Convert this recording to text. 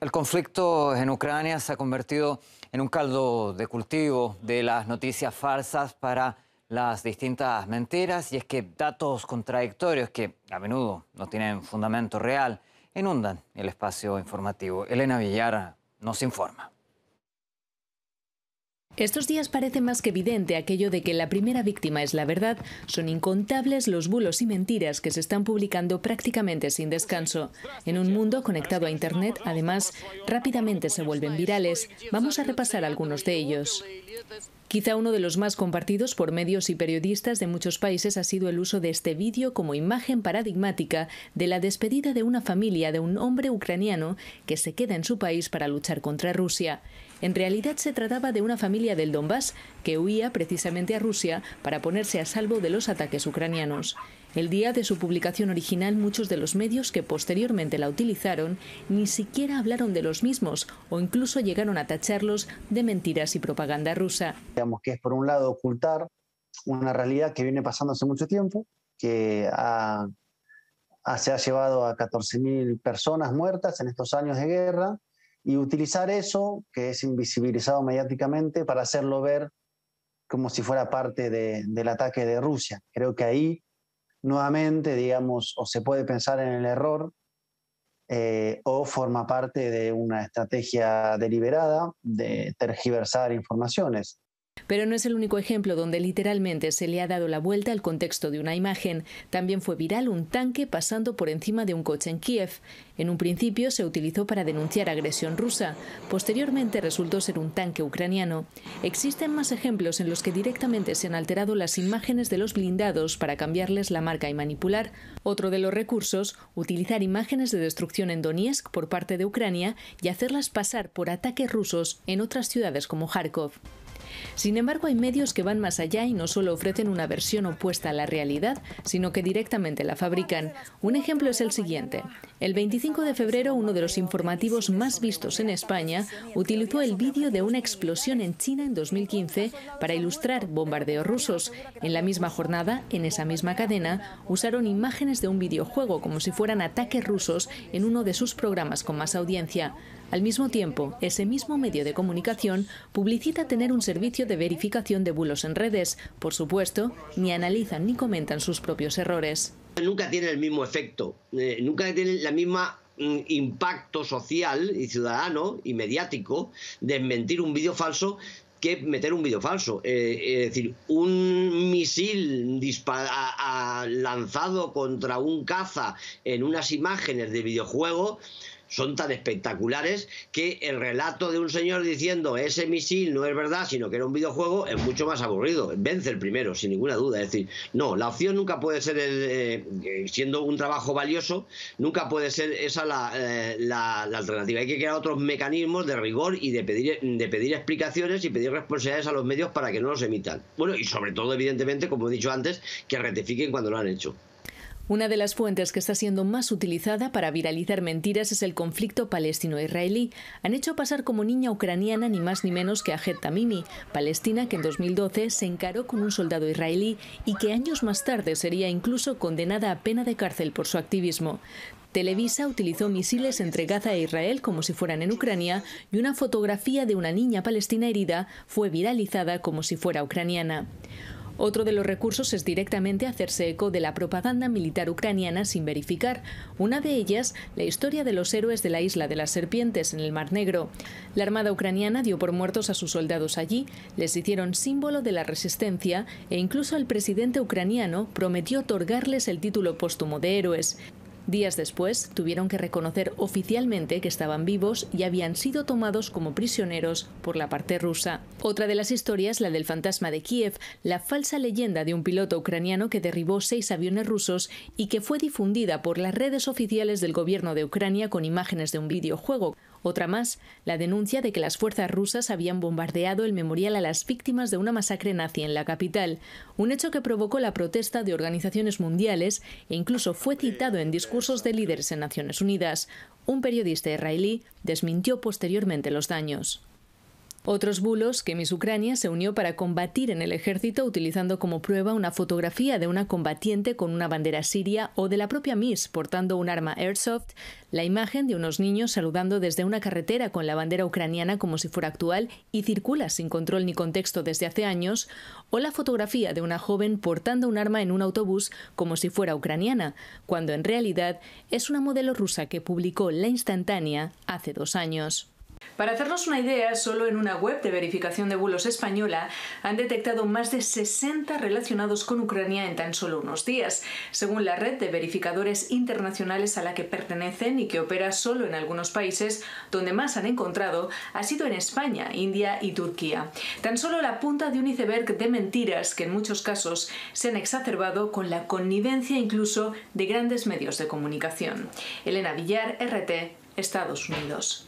El conflicto en Ucrania se ha convertido en un caldo de cultivo de las noticias falsas para las distintas mentiras y es que datos contradictorios que a menudo no tienen fundamento real inundan el espacio informativo. Elena Villar nos informa. Estos días parece más que evidente aquello de que la primera víctima es la verdad. Son incontables los bulos y mentiras que se están publicando prácticamente sin descanso. En un mundo conectado a Internet, además, rápidamente se vuelven virales. Vamos a repasar algunos de ellos. Quizá uno de los más compartidos por medios y periodistas de muchos países ha sido el uso de este vídeo como imagen paradigmática de la despedida de una familia de un hombre ucraniano que se queda en su país para luchar contra Rusia. En realidad se trataba de una familia del Donbass que huía precisamente a Rusia para ponerse a salvo de los ataques ucranianos. El día de su publicación original, muchos de los medios que posteriormente la utilizaron ni siquiera hablaron de los mismos o incluso llegaron a tacharlos de mentiras y propaganda rusa. Digamos que es por un lado ocultar una realidad que viene pasando hace mucho tiempo, que se ha llevado a 14.000 personas muertas en estos años de guerra, y utilizar eso, que es invisibilizado mediáticamente, para hacerlo ver como si fuera parte del ataque de Rusia. Creo que ahí nuevamente, digamos, o se puede pensar en el error eh, o forma parte de una estrategia deliberada de tergiversar informaciones. Pero no es el único ejemplo donde literalmente se le ha dado la vuelta al contexto de una imagen. También fue viral un tanque pasando por encima de un coche en Kiev. En un principio se utilizó para denunciar agresión rusa. Posteriormente resultó ser un tanque ucraniano. Existen más ejemplos en los que directamente se han alterado las imágenes de los blindados para cambiarles la marca y manipular. Otro de los recursos, utilizar imágenes de destrucción en Donetsk por parte de Ucrania y hacerlas pasar por ataques rusos en otras ciudades como Kharkov. Sin embargo, hay medios que van más allá y no solo ofrecen una versión opuesta a la realidad, sino que directamente la fabrican. Un ejemplo es el siguiente. El 25 de febrero, uno de los informativos más vistos en España utilizó el vídeo de una explosión en China en 2015 para ilustrar bombardeos rusos. En la misma jornada, en esa misma cadena, usaron imágenes de un videojuego como si fueran ataques rusos en uno de sus programas con más audiencia. Al mismo tiempo, ese mismo medio de comunicación publicita tener un servicio de verificación de bulos en redes. Por supuesto, ni analizan ni comentan sus propios errores. Nunca tiene el mismo efecto, eh, nunca tiene la misma mm, impacto social y ciudadano y mediático desmentir un vídeo falso que meter un vídeo falso. Eh, es decir, un misil lanzado contra un caza en unas imágenes de videojuego son tan espectaculares que el relato de un señor diciendo ese misil no es verdad, sino que era un videojuego, es mucho más aburrido. Vence el primero, sin ninguna duda. Es decir, no, la opción nunca puede ser, eh, siendo un trabajo valioso, nunca puede ser esa eh, la, alternativa. Hay que crear otros mecanismos de rigor y de pedir, de pedir explicaciones y pedir responsabilidades a los medios para que no los emitan. Bueno, y sobre todo, evidentemente, como he dicho antes, que rectifiquen cuando lo han hecho. Una de las fuentes que está siendo más utilizada para viralizar mentiras es el conflicto palestino-israelí. Han hecho pasar como niña ucraniana ni más ni menos que a Het Tamimi, palestina que en 2012 se encaró con un soldado israelí y que años más tarde sería incluso condenada a pena de cárcel por su activismo. Televisa utilizó misiles entre Gaza e Israel como si fueran en Ucrania y una fotografía de una niña palestina herida fue viralizada como si fuera ucraniana. Otro de los recursos es directamente hacerse eco de la propaganda militar ucraniana sin verificar. Una de ellas, la historia de los héroes de la isla de las serpientes en el Mar Negro. La Armada ucraniana dio por muertos a sus soldados allí, les hicieron símbolo de la resistencia e incluso el presidente ucraniano prometió otorgarles el título póstumo de héroes. Días después, tuvieron que reconocer oficialmente que estaban vivos y habían sido tomados como prisioneros por la parte rusa. Otra de las historias, la del fantasma de Kiev, la falsa leyenda de un piloto ucraniano que derribó seis aviones rusos y que fue difundida por las redes oficiales del gobierno de Ucrania con imágenes de un videojuego. Otra más, la denuncia de que las fuerzas rusas habían bombardeado el memorial a las víctimas de una masacre nazi en la capital, un hecho que provocó la protesta de organizaciones mundiales e incluso fue citado en discursos de líderes en Naciones Unidas. Un periodista israelí desmintió posteriormente los daños. Otros bulos que Miss Ucrania se unió para combatir en el ejército utilizando como prueba una fotografía de una combatiente con una bandera siria o de la propia Miss portando un arma airsoft, la imagen de unos niños saludando desde una carretera con la bandera ucraniana como si fuera actual y circula sin control ni contexto desde hace años, o la fotografía de una joven portando un arma en un autobús como si fuera ucraniana, cuando en realidad es una modelo rusa que publicó La Instantánea hace dos años. Para hacernos una idea, solo en una web de verificación de vuelos española han detectado más de 60 relacionados con Ucrania en tan solo unos días, según la red de verificadores internacionales a la que pertenecen y que opera solo en algunos países, donde más han encontrado ha sido en España, India y Turquía. Tan solo la punta de un iceberg de mentiras que en muchos casos se han exacerbado con la connivencia incluso de grandes medios de comunicación. Elena Villar, RT, Estados Unidos.